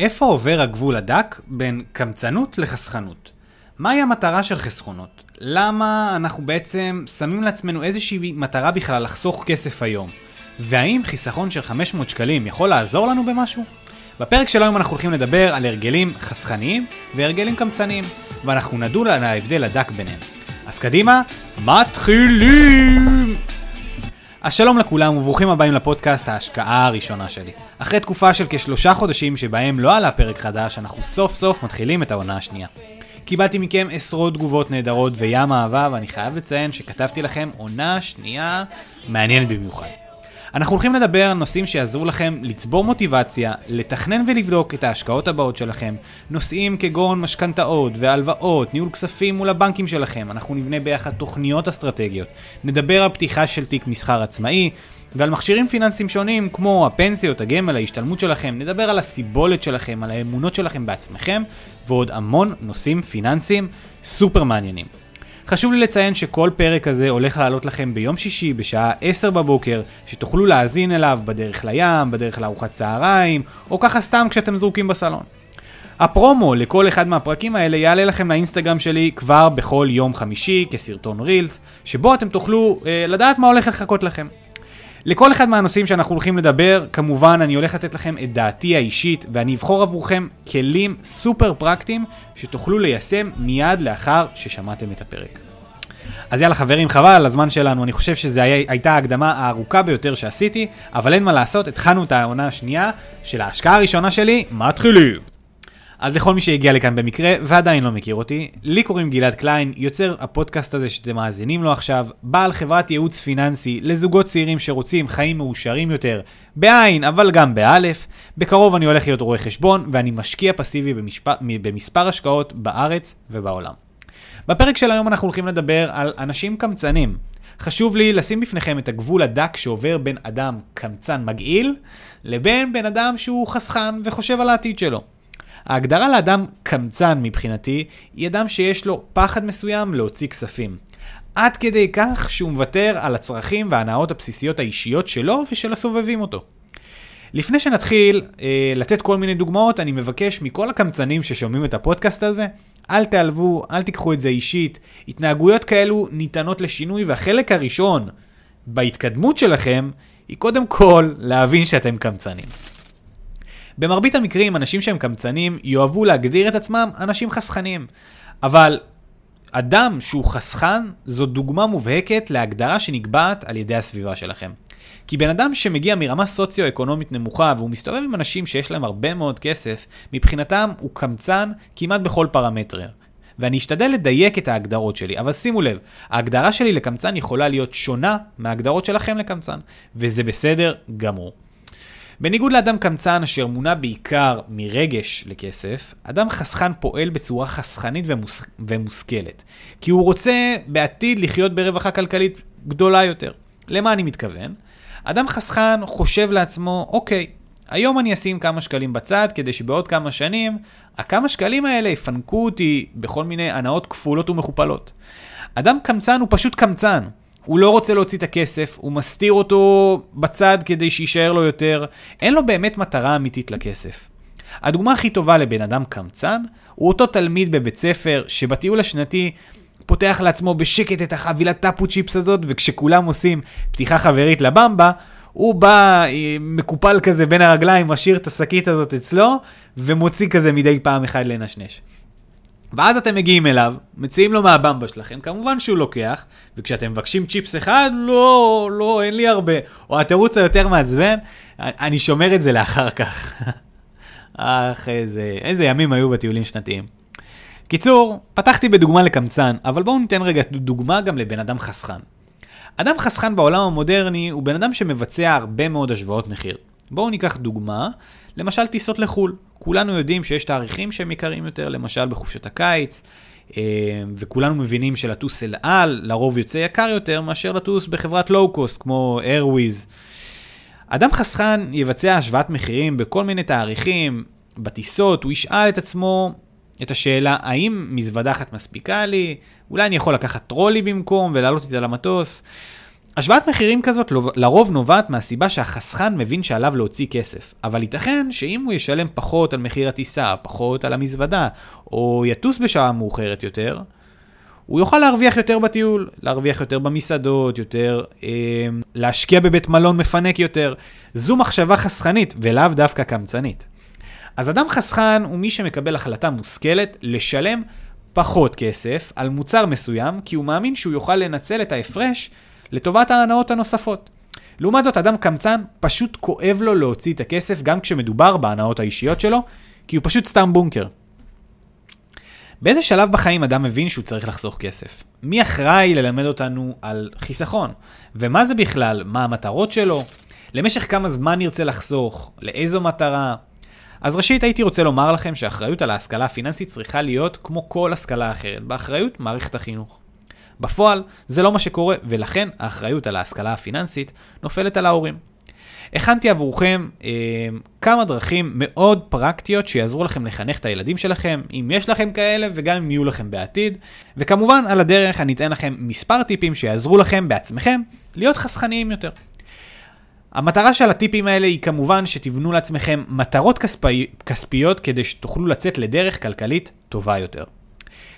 איפה עובר הגבול הדק בין קמצנות לחסכנות? מהי המטרה של חסכונות? למה אנחנו בעצם שמים לעצמנו איזושהי מטרה בכלל לחסוך כסף היום? והאם חיסכון של 500 שקלים יכול לעזור לנו במשהו? בפרק של היום אנחנו הולכים לדבר על הרגלים חסכניים והרגלים קמצניים, ואנחנו נדון על ההבדל הדק ביניהם. אז קדימה, מתחילים! אז שלום לכולם וברוכים הבאים לפודקאסט ההשקעה הראשונה שלי. אחרי תקופה של כשלושה חודשים שבהם לא עלה פרק חדש, אנחנו סוף סוף מתחילים את העונה השנייה. קיבלתי מכם עשרות תגובות נהדרות וים אהבה, ואני חייב לציין שכתבתי לכם עונה שנייה מעניינת במיוחד. אנחנו הולכים לדבר על נושאים שיעזרו לכם לצבור מוטיבציה, לתכנן ולבדוק את ההשקעות הבאות שלכם, נושאים כגון משכנתאות והלוואות, ניהול כספים מול הבנקים שלכם, אנחנו נבנה ביחד תוכניות אסטרטגיות, נדבר על פתיחה של תיק מסחר עצמאי, ועל מכשירים פיננסיים שונים כמו הפנסיות, הגמל, ההשתלמות שלכם, נדבר על הסיבולת שלכם, על האמונות שלכם בעצמכם, ועוד המון נושאים פיננסיים סופר מעניינים. חשוב לי לציין שכל פרק הזה הולך לעלות לכם ביום שישי בשעה 10 בבוקר, שתוכלו להאזין אליו בדרך לים, בדרך לארוחת צהריים, או ככה סתם כשאתם זרוקים בסלון. הפרומו לכל אחד מהפרקים האלה יעלה לכם לאינסטגרם שלי כבר בכל יום חמישי כסרטון רילס, שבו אתם תוכלו אה, לדעת מה הולך לחכות לכם. לכל אחד מהנושאים שאנחנו הולכים לדבר, כמובן אני הולך לתת לכם את דעתי האישית, ואני אבחור עבורכם כלים סופר פרקטיים שתוכלו ליישם מיד לאחר ששמעתם את הפרק. אז יאללה חברים, חבל על הזמן שלנו, אני חושב שזו הייתה ההקדמה הארוכה ביותר שעשיתי, אבל אין מה לעשות, התחלנו את העונה השנייה של ההשקעה הראשונה שלי, מתחילים. אז לכל מי שהגיע לכאן במקרה ועדיין לא מכיר אותי, לי קוראים גלעד קליין, יוצר הפודקאסט הזה שאתם מאזינים לו עכשיו, בעל חברת ייעוץ פיננסי לזוגות צעירים שרוצים חיים מאושרים יותר, בעין אבל גם באלף. בקרוב אני הולך להיות רואה חשבון ואני משקיע פסיבי במשפ... במספר השקעות בארץ ובעולם. בפרק של היום אנחנו הולכים לדבר על אנשים קמצנים. חשוב לי לשים בפניכם את הגבול הדק שעובר בין אדם קמצן מגעיל לבין בן אדם שהוא חסכן וחושב על העתיד שלו. ההגדרה לאדם קמצן מבחינתי, היא אדם שיש לו פחד מסוים להוציא כספים. עד כדי כך שהוא מוותר על הצרכים וההנאות הבסיסיות האישיות שלו ושל הסובבים אותו. לפני שנתחיל אה, לתת כל מיני דוגמאות, אני מבקש מכל הקמצנים ששומעים את הפודקאסט הזה, אל תיעלבו, אל תיקחו את זה אישית. התנהגויות כאלו ניתנות לשינוי, והחלק הראשון בהתקדמות שלכם, היא קודם כל להבין שאתם קמצנים. במרבית המקרים, אנשים שהם קמצנים יאהבו להגדיר את עצמם אנשים חסכנים. אבל אדם שהוא חסכן זו דוגמה מובהקת להגדרה שנקבעת על ידי הסביבה שלכם. כי בן אדם שמגיע מרמה סוציו-אקונומית נמוכה והוא מסתובב עם אנשים שיש להם הרבה מאוד כסף, מבחינתם הוא קמצן כמעט בכל פרמטר. ואני אשתדל לדייק את ההגדרות שלי, אבל שימו לב, ההגדרה שלי לקמצן יכולה להיות שונה מההגדרות שלכם לקמצן, וזה בסדר גמור. בניגוד לאדם קמצן אשר מונע בעיקר מרגש לכסף, אדם חסכן פועל בצורה חסכנית ומוס... ומושכלת. כי הוא רוצה בעתיד לחיות ברווחה כלכלית גדולה יותר. למה אני מתכוון? אדם חסכן חושב לעצמו, אוקיי, היום אני אשים כמה שקלים בצד כדי שבעוד כמה שנים, הכמה שקלים האלה יפנקו אותי בכל מיני הנאות כפולות ומכופלות. אדם קמצן הוא פשוט קמצן. הוא לא רוצה להוציא את הכסף, הוא מסתיר אותו בצד כדי שיישאר לו יותר, אין לו באמת מטרה אמיתית לכסף. הדוגמה הכי טובה לבן אדם קמצן, הוא אותו תלמיד בבית ספר שבטיול השנתי פותח לעצמו בשקט את החבילת טאפו צ'יפס הזאת, וכשכולם עושים פתיחה חברית לבמבה, הוא בא אה, מקופל כזה בין הרגליים, משאיר את השקית הזאת אצלו, ומוציא כזה מדי פעם אחד לנשנש. ואז אתם מגיעים אליו, מציעים לו מהבמבה שלכם, כמובן שהוא לוקח, וכשאתם מבקשים צ'יפס אחד, לא, לא, אין לי הרבה. או התירוץ היותר מעצבן, אני שומר את זה לאחר כך. אך, איזה, איזה ימים היו בטיולים שנתיים. קיצור, פתחתי בדוגמה לקמצן, אבל בואו ניתן רגע דוגמה גם לבן אדם חסכן. אדם חסכן בעולם המודרני הוא בן אדם שמבצע הרבה מאוד השוואות מחיר. בואו ניקח דוגמה, למשל טיסות לחו"ל. כולנו יודעים שיש תאריכים שהם יקרים יותר, למשל בחופשת הקיץ, אה, וכולנו מבינים שלטוס אל על לרוב יוצא יקר יותר מאשר לטוס בחברת לואו-קוסט כמו איירוויז. אדם חסכן יבצע השוואת מחירים בכל מיני תאריכים, בטיסות, הוא ישאל את עצמו את השאלה האם מזוודה אחת מספיקה לי, אולי אני יכול לקחת טרולי במקום ולעלות איתה למטוס. השוואת מחירים כזאת לרוב נובעת מהסיבה שהחסכן מבין שעליו להוציא כסף, אבל ייתכן שאם הוא ישלם פחות על מחיר הטיסה, פחות על המזוודה, או יטוס בשעה מאוחרת יותר, הוא יוכל להרוויח יותר בטיול, להרוויח יותר במסעדות, יותר אה, להשקיע בבית מלון מפנק יותר. זו מחשבה חסכנית ולאו דווקא קמצנית. אז אדם חסכן הוא מי שמקבל החלטה מושכלת לשלם פחות כסף על מוצר מסוים, כי הוא מאמין שהוא יוכל לנצל את ההפרש לטובת ההנאות הנוספות. לעומת זאת, אדם קמצן פשוט כואב לו להוציא את הכסף גם כשמדובר בהנאות האישיות שלו, כי הוא פשוט סתם בונקר. באיזה שלב בחיים אדם מבין שהוא צריך לחסוך כסף? מי אחראי ללמד אותנו על חיסכון? ומה זה בכלל? מה המטרות שלו? למשך כמה זמן נרצה לחסוך? לאיזו מטרה? אז ראשית הייתי רוצה לומר לכם שהאחריות על ההשכלה הפיננסית צריכה להיות כמו כל השכלה אחרת, באחריות מערכת החינוך. בפועל זה לא מה שקורה, ולכן האחריות על ההשכלה הפיננסית נופלת על ההורים. הכנתי עבורכם אה, כמה דרכים מאוד פרקטיות שיעזרו לכם לחנך את הילדים שלכם, אם יש לכם כאלה וגם אם יהיו לכם בעתיד. וכמובן, על הדרך אני אתן לכם מספר טיפים שיעזרו לכם בעצמכם להיות חסכניים יותר. המטרה של הטיפים האלה היא כמובן שתבנו לעצמכם מטרות כספי, כספיות כדי שתוכלו לצאת לדרך כלכלית טובה יותר.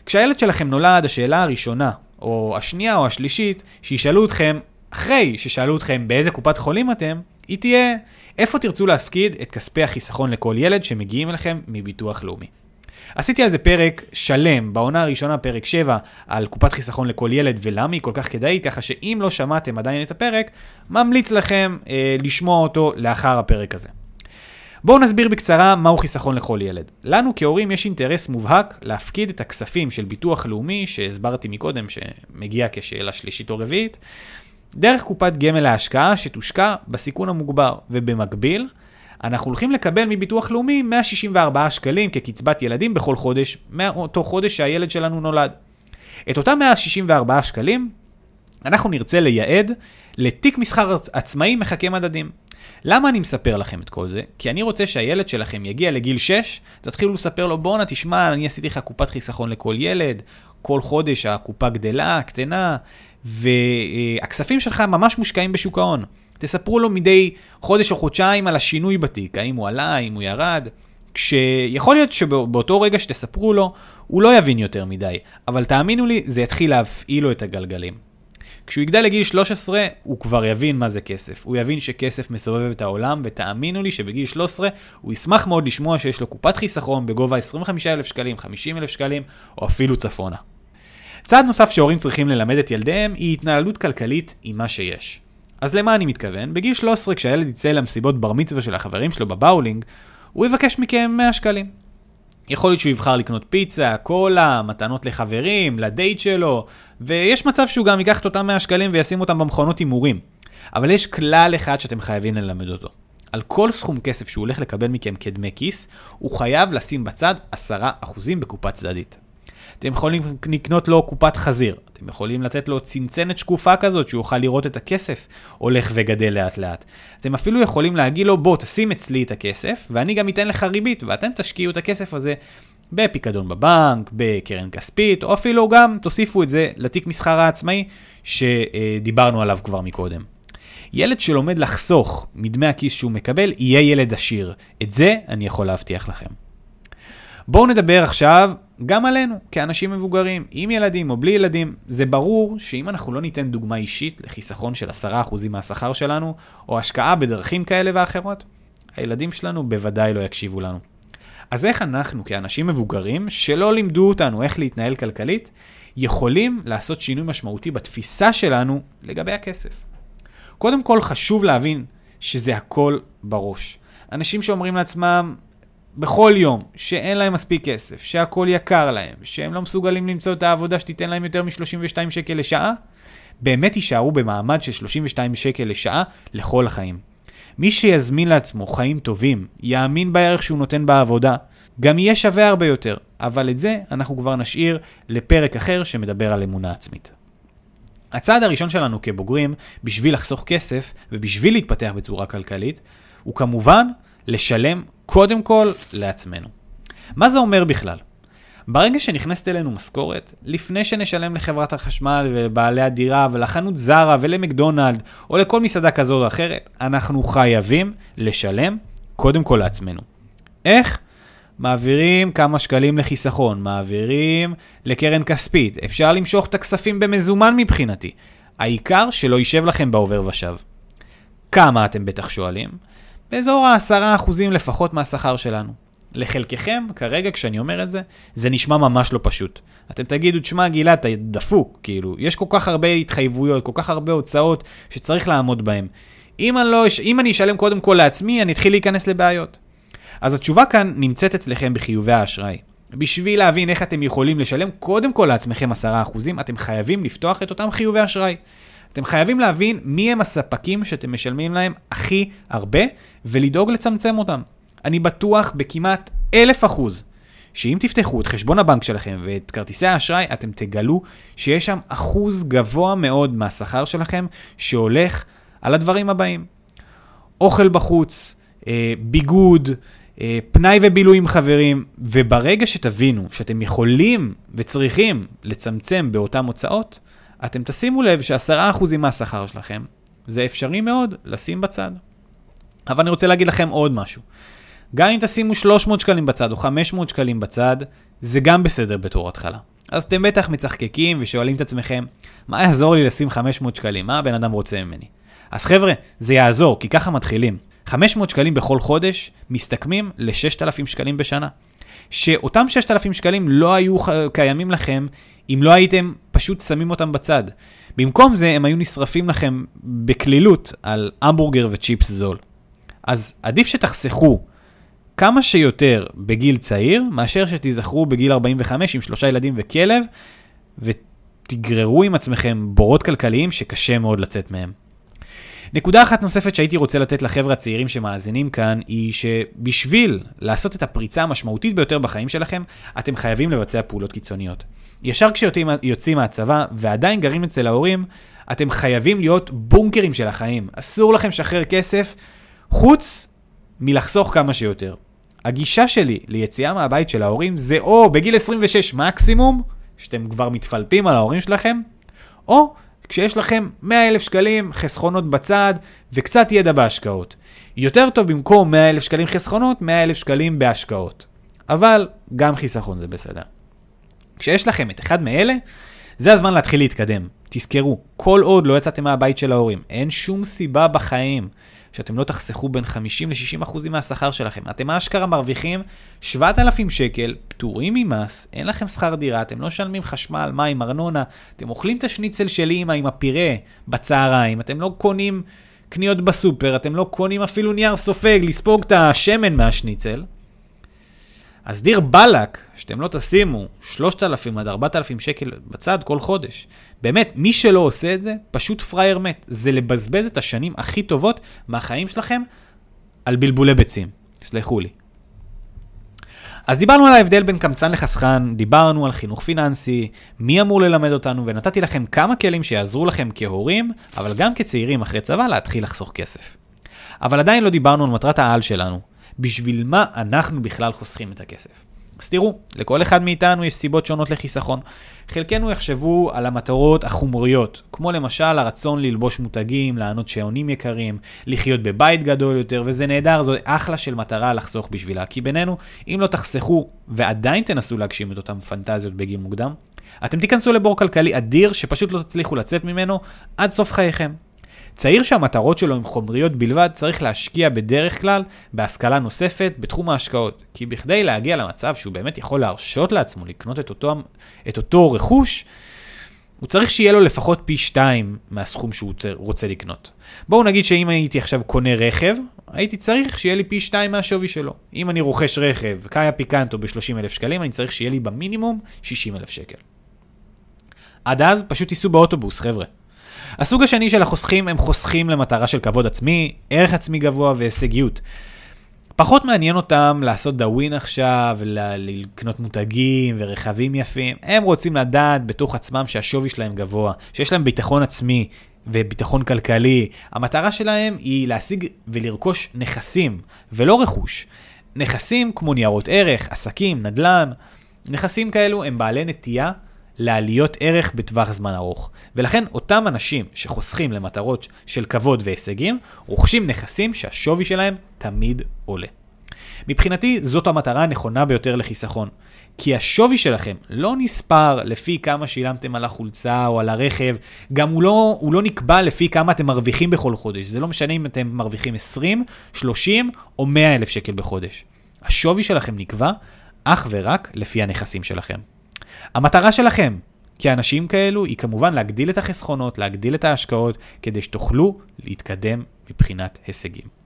כשהילד שלכם נולד, השאלה הראשונה, או השנייה או השלישית, שישאלו אתכם, אחרי ששאלו אתכם באיזה קופת חולים אתם, היא תהיה איפה תרצו להפקיד את כספי החיסכון לכל ילד שמגיעים אליכם מביטוח לאומי. עשיתי על זה פרק שלם, בעונה הראשונה, פרק 7, על קופת חיסכון לכל ילד ולמה היא כל כך כדאית, ככה שאם לא שמעתם עדיין את הפרק, ממליץ לכם אה, לשמוע אותו לאחר הפרק הזה. בואו נסביר בקצרה מהו חיסכון לכל ילד. לנו כהורים יש אינטרס מובהק להפקיד את הכספים של ביטוח לאומי, שהסברתי מקודם שמגיע כשאלה שלישית או רביעית, דרך קופת גמל להשקעה שתושקע בסיכון המוגבר, ובמקביל, אנחנו הולכים לקבל מביטוח לאומי 164 שקלים כקצבת ילדים בכל חודש, מאותו חודש שהילד שלנו נולד. את אותם 164 שקלים אנחנו נרצה לייעד לתיק מסחר עצמאי מחכה מדדים. למה אני מספר לכם את כל זה? כי אני רוצה שהילד שלכם יגיע לגיל 6, תתחילו לספר לו בואנה תשמע, אני עשיתי לך קופת חיסכון לכל ילד, כל חודש הקופה גדלה, קטנה, והכספים שלך ממש מושקעים בשוק ההון. תספרו לו מדי חודש או חודשיים על השינוי בתיק, האם הוא עלה, האם הוא ירד. כשיכול להיות שבאותו רגע שתספרו לו, הוא לא יבין יותר מדי, אבל תאמינו לי, זה יתחיל להפעיל לו את הגלגלים. כשהוא יגדל לגיל 13, הוא כבר יבין מה זה כסף. הוא יבין שכסף מסובב את העולם, ותאמינו לי שבגיל 13 הוא ישמח מאוד לשמוע שיש לו קופת חיסכון בגובה 25,000 שקלים, 50,000 שקלים, או אפילו צפונה. צעד נוסף שהורים צריכים ללמד את ילדיהם היא התנהלות כלכלית עם מה שיש. אז למה אני מתכוון? בגיל 13 כשהילד יצא למסיבות בר מצווה של החברים שלו בבאולינג, הוא יבקש מכם 100 שקלים. יכול להיות שהוא יבחר לקנות פיצה, קולה, מתנות לחברים, לדייט שלו, ויש מצב שהוא גם ייקח את אותם 100 שקלים וישים אותם במכונות הימורים. אבל יש כלל אחד שאתם חייבים ללמד אותו. על כל סכום כסף שהוא הולך לקבל מכם כדמי כיס, הוא חייב לשים בצד 10% בקופה צדדית. אתם יכולים לקנות לו קופת חזיר, אתם יכולים לתת לו צנצנת שקופה כזאת שהוא יוכל לראות את הכסף הולך וגדל לאט לאט. אתם אפילו יכולים להגיד לו בוא תשים אצלי את הכסף ואני גם אתן לך ריבית ואתם תשקיעו את הכסף הזה בפיקדון בבנק, בקרן כספית, או אפילו גם תוסיפו את זה לתיק מסחר העצמאי שדיברנו עליו כבר מקודם. ילד שלומד לחסוך מדמי הכיס שהוא מקבל, יהיה ילד עשיר. את זה אני יכול להבטיח לכם. בואו נדבר עכשיו גם עלינו, כאנשים מבוגרים, עם ילדים או בלי ילדים. זה ברור שאם אנחנו לא ניתן דוגמה אישית לחיסכון של 10% מהשכר שלנו, או השקעה בדרכים כאלה ואחרות, הילדים שלנו בוודאי לא יקשיבו לנו. אז איך אנחנו, כאנשים מבוגרים, שלא לימדו אותנו איך להתנהל כלכלית, יכולים לעשות שינוי משמעותי בתפיסה שלנו לגבי הכסף? קודם כל חשוב להבין שזה הכל בראש. אנשים שאומרים לעצמם, בכל יום שאין להם מספיק כסף, שהכל יקר להם, שהם לא מסוגלים למצוא את העבודה שתיתן להם יותר מ-32 שקל לשעה, באמת יישארו במעמד של 32 שקל לשעה לכל החיים. מי שיזמין לעצמו חיים טובים, יאמין בערך שהוא נותן בעבודה, גם יהיה שווה הרבה יותר, אבל את זה אנחנו כבר נשאיר לפרק אחר שמדבר על אמונה עצמית. הצעד הראשון שלנו כבוגרים, בשביל לחסוך כסף ובשביל להתפתח בצורה כלכלית, הוא כמובן לשלם קודם כל לעצמנו. מה זה אומר בכלל? ברגע שנכנסת אלינו משכורת, לפני שנשלם לחברת החשמל ובעלי הדירה ולחנות זרה ולמקדונלד או לכל מסעדה כזו או אחרת, אנחנו חייבים לשלם קודם כל לעצמנו. איך? מעבירים כמה שקלים לחיסכון, מעבירים לקרן כספית, אפשר למשוך את הכספים במזומן מבחינתי. העיקר שלא יישב לכם בעובר ושב. כמה אתם בטח שואלים? באזור ה-10% לפחות מהשכר שלנו. לחלקכם, כרגע כשאני אומר את זה, זה נשמע ממש לא פשוט. אתם תגידו, תשמע גלעד, אתה דפוק, כאילו, יש כל כך הרבה התחייבויות, כל כך הרבה הוצאות שצריך לעמוד בהן. אם לא, אם אני אשלם קודם כל לעצמי, אני אתחיל להיכנס לבעיות. אז התשובה כאן נמצאת אצלכם בחיובי האשראי. בשביל להבין איך אתם יכולים לשלם קודם כל לעצמכם 10%, אתם חייבים לפתוח את אותם חיובי אשראי. אתם חייבים להבין מי הם הספקים שאתם משלמים להם הכי הרבה, ולדאוג לצמצם אותם. אני בטוח בכמעט אלף אחוז, שאם תפתחו את חשבון הבנק שלכם ואת כרטיסי האשראי, אתם תגלו שיש שם אחוז גבוה מאוד מהשכר שלכם שהולך על הדברים הבאים. אוכל בחוץ, אה, ביגוד, אה, פנאי ובילוי עם חברים, וברגע שתבינו שאתם יכולים וצריכים לצמצם באותן הוצאות, אתם תשימו לב ש-10% מהשכר שלכם זה אפשרי מאוד לשים בצד. אבל אני רוצה להגיד לכם עוד משהו. גם אם תשימו 300 שקלים בצד או 500 שקלים בצד, זה גם בסדר בתור התחלה. אז אתם בטח מצחקקים ושואלים את עצמכם, מה יעזור לי לשים 500 שקלים? מה הבן אדם רוצה ממני? אז חבר'ה, זה יעזור, כי ככה מתחילים. 500 שקלים בכל חודש מסתכמים ל-6,000 שקלים בשנה. שאותם 6,000 שקלים לא היו קיימים לכם אם לא הייתם פשוט שמים אותם בצד. במקום זה הם היו נשרפים לכם בקלילות על המבורגר וצ'יפס זול. אז עדיף שתחסכו כמה שיותר בגיל צעיר, מאשר שתיזכרו בגיל 45 עם שלושה ילדים וכלב, ותגררו עם עצמכם בורות כלכליים שקשה מאוד לצאת מהם. נקודה אחת נוספת שהייתי רוצה לתת לחבר'ה הצעירים שמאזינים כאן, היא שבשביל לעשות את הפריצה המשמעותית ביותר בחיים שלכם, אתם חייבים לבצע פעולות קיצוניות. ישר כשיוצאים מהצבא ועדיין גרים אצל ההורים, אתם חייבים להיות בונקרים של החיים. אסור לכם לשחרר כסף, חוץ מלחסוך כמה שיותר. הגישה שלי ליציאה מהבית של ההורים זה או בגיל 26 מקסימום, שאתם כבר מתפלפים על ההורים שלכם, או כשיש לכם 100 אלף שקלים חסכונות בצד וקצת ידע בהשקעות. יותר טוב במקום 100 אלף שקלים חסכונות, 100 אלף שקלים בהשקעות. אבל גם חיסכון זה בסדר. כשיש לכם את אחד מאלה, זה הזמן להתחיל להתקדם. תזכרו, כל עוד לא יצאתם מהבית של ההורים, אין שום סיבה בחיים שאתם לא תחסכו בין 50 ל-60 אחוזים מהשכר שלכם. אתם אשכרה מרוויחים 7,000 שקל, פטורים ממס, אין לכם שכר דירה, אתם לא משלמים חשמל, מים, ארנונה, אתם אוכלים את השניצל של אימא עם הפירה בצהריים, אתם לא קונים קניות בסופר, אתם לא קונים אפילו נייר סופג לספוג את השמן מהשניצל. אז דיר באלק, שאתם לא תשימו 3,000 עד 4,000 שקל בצד כל חודש. באמת, מי שלא עושה את זה, פשוט פראייר מת. זה לבזבז את השנים הכי טובות מהחיים שלכם על בלבולי ביצים. תסלחו לי. אז דיברנו על ההבדל בין קמצן לחסכן, דיברנו על חינוך פיננסי, מי אמור ללמד אותנו, ונתתי לכם כמה כלים שיעזרו לכם כהורים, אבל גם כצעירים אחרי צבא להתחיל לחסוך כסף. אבל עדיין לא דיברנו על מטרת העל שלנו, בשביל מה אנחנו בכלל חוסכים את הכסף. אז תראו, לכל אחד מאיתנו יש סיבות שונות לחיסכון. חלקנו יחשבו על המטרות החומריות, כמו למשל הרצון ללבוש מותגים, לענות שעונים יקרים, לחיות בבית גדול יותר, וזה נהדר, זו אחלה של מטרה לחסוך בשבילה. כי בינינו, אם לא תחסכו ועדיין תנסו להגשים את אותן פנטזיות בגיל מוקדם, אתם תיכנסו לבור כלכלי אדיר שפשוט לא תצליחו לצאת ממנו עד סוף חייכם. צעיר שהמטרות שלו הן חומריות בלבד צריך להשקיע בדרך כלל בהשכלה נוספת בתחום ההשקעות. כי בכדי להגיע למצב שהוא באמת יכול להרשות לעצמו לקנות את אותו, את אותו רכוש, הוא צריך שיהיה לו לפחות פי שתיים מהסכום שהוא רוצה לקנות. בואו נגיד שאם הייתי עכשיו קונה רכב, הייתי צריך שיהיה לי פי שתיים מהשווי שלו. אם אני רוכש רכב, קאיה פיקנטו ב-30 אלף שקלים, אני צריך שיהיה לי במינימום 60 אלף שקל. עד אז פשוט תיסעו באוטובוס, חבר'ה. הסוג השני של החוסכים הם חוסכים למטרה של כבוד עצמי, ערך עצמי גבוה והישגיות. פחות מעניין אותם לעשות דאווין עכשיו, לקנות מותגים ורכבים יפים. הם רוצים לדעת בתוך עצמם שהשווי שלהם גבוה, שיש להם ביטחון עצמי וביטחון כלכלי. המטרה שלהם היא להשיג ולרכוש נכסים, ולא רכוש. נכסים כמו ניירות ערך, עסקים, נדל"ן. נכסים כאלו הם בעלי נטייה לעליות ערך בטווח זמן ארוך. ולכן אותם אנשים שחוסכים למטרות של כבוד והישגים, רוכשים נכסים שהשווי שלהם תמיד עולה. מבחינתי זאת המטרה הנכונה ביותר לחיסכון. כי השווי שלכם לא נספר לפי כמה שילמתם על החולצה או על הרכב, גם הוא לא, הוא לא נקבע לפי כמה אתם מרוויחים בכל חודש. זה לא משנה אם אתם מרוויחים 20, 30 או 100 אלף שקל בחודש. השווי שלכם נקבע אך ורק לפי הנכסים שלכם. המטרה שלכם כאנשים כאלו היא כמובן להגדיל את החסכונות, להגדיל את ההשקעות, כדי שתוכלו להתקדם מבחינת הישגים.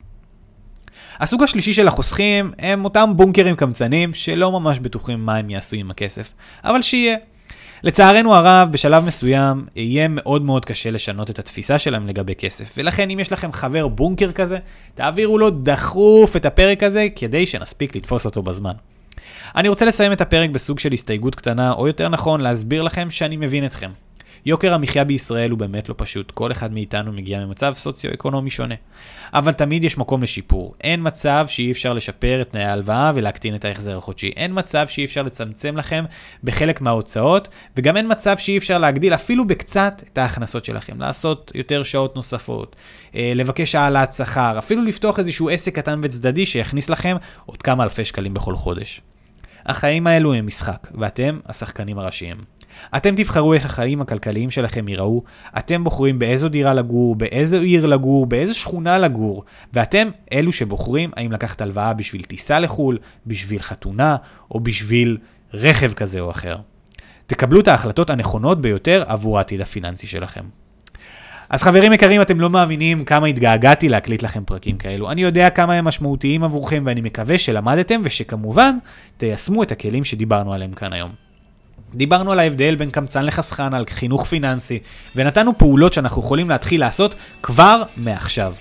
הסוג השלישי של החוסכים הם אותם בונקרים קמצנים שלא ממש בטוחים מה הם יעשו עם הכסף, אבל שיהיה. לצערנו הרב, בשלב מסוים יהיה מאוד מאוד קשה לשנות את התפיסה שלהם לגבי כסף, ולכן אם יש לכם חבר בונקר כזה, תעבירו לו דחוף את הפרק הזה כדי שנספיק לתפוס אותו בזמן. אני רוצה לסיים את הפרק בסוג של הסתייגות קטנה, או יותר נכון, להסביר לכם שאני מבין אתכם. יוקר המחיה בישראל הוא באמת לא פשוט, כל אחד מאיתנו מגיע ממצב סוציו-אקונומי שונה. אבל תמיד יש מקום לשיפור. אין מצב שאי אפשר לשפר את תנאי ההלוואה ולהקטין את ההחזר החודשי. אין מצב שאי אפשר לצמצם לכם בחלק מההוצאות, וגם אין מצב שאי אפשר להגדיל אפילו בקצת את ההכנסות שלכם. לעשות יותר שעות נוספות, אה, לבקש העלאת שכר, אפילו לפתוח איזשהו עסק קטן וצדדי שיכניס לכם עוד כמה אלפי שקלים בכל חודש. החיים האלו הם משחק, ואתם השחקנים הראשיים. אתם תבחרו איך החיים הכלכליים שלכם ייראו, אתם בוחרים באיזו דירה לגור, באיזו עיר לגור, באיזו שכונה לגור, ואתם אלו שבוחרים האם לקחת הלוואה בשביל טיסה לחו"ל, בשביל חתונה, או בשביל רכב כזה או אחר. תקבלו את ההחלטות הנכונות ביותר עבור העתיד הפיננסי שלכם. אז חברים יקרים, אתם לא מאמינים כמה התגעגעתי להקליט לכם פרקים כאלו. אני יודע כמה הם משמעותיים עבורכם ואני מקווה שלמדתם ושכמובן תיישמו את הכלים שדיברנו עליהם כאן היום. דיברנו על ההבדל בין קמצן לחסכן, על חינוך פיננסי, ונתנו פעולות שאנחנו יכולים להתחיל לעשות כבר מעכשיו.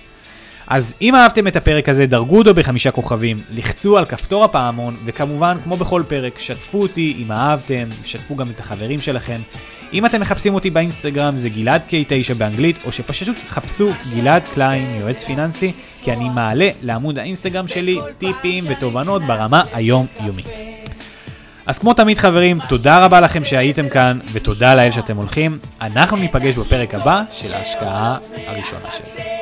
אז אם אהבתם את הפרק הזה, דרגו אותו בחמישה כוכבים, לחצו על כפתור הפעמון, וכמובן, כמו בכל פרק, שתפו אותי אם אהבתם, שתפו גם את החברים שלכם. אם אתם מחפשים אותי באינסטגרם זה גלעד K9 באנגלית, או שפשוט חפשו גלעד קליין, יועץ פיננסי, כי אני מעלה לעמוד האינסטגרם שלי טיפים ותובנות ברמה היום-יומית. אז כמו תמיד חברים, תודה רבה לכם שהייתם כאן, ותודה לאל שאתם הולכים. אנחנו ניפגש בפרק הבא של ההשקעה הראשונה שלי.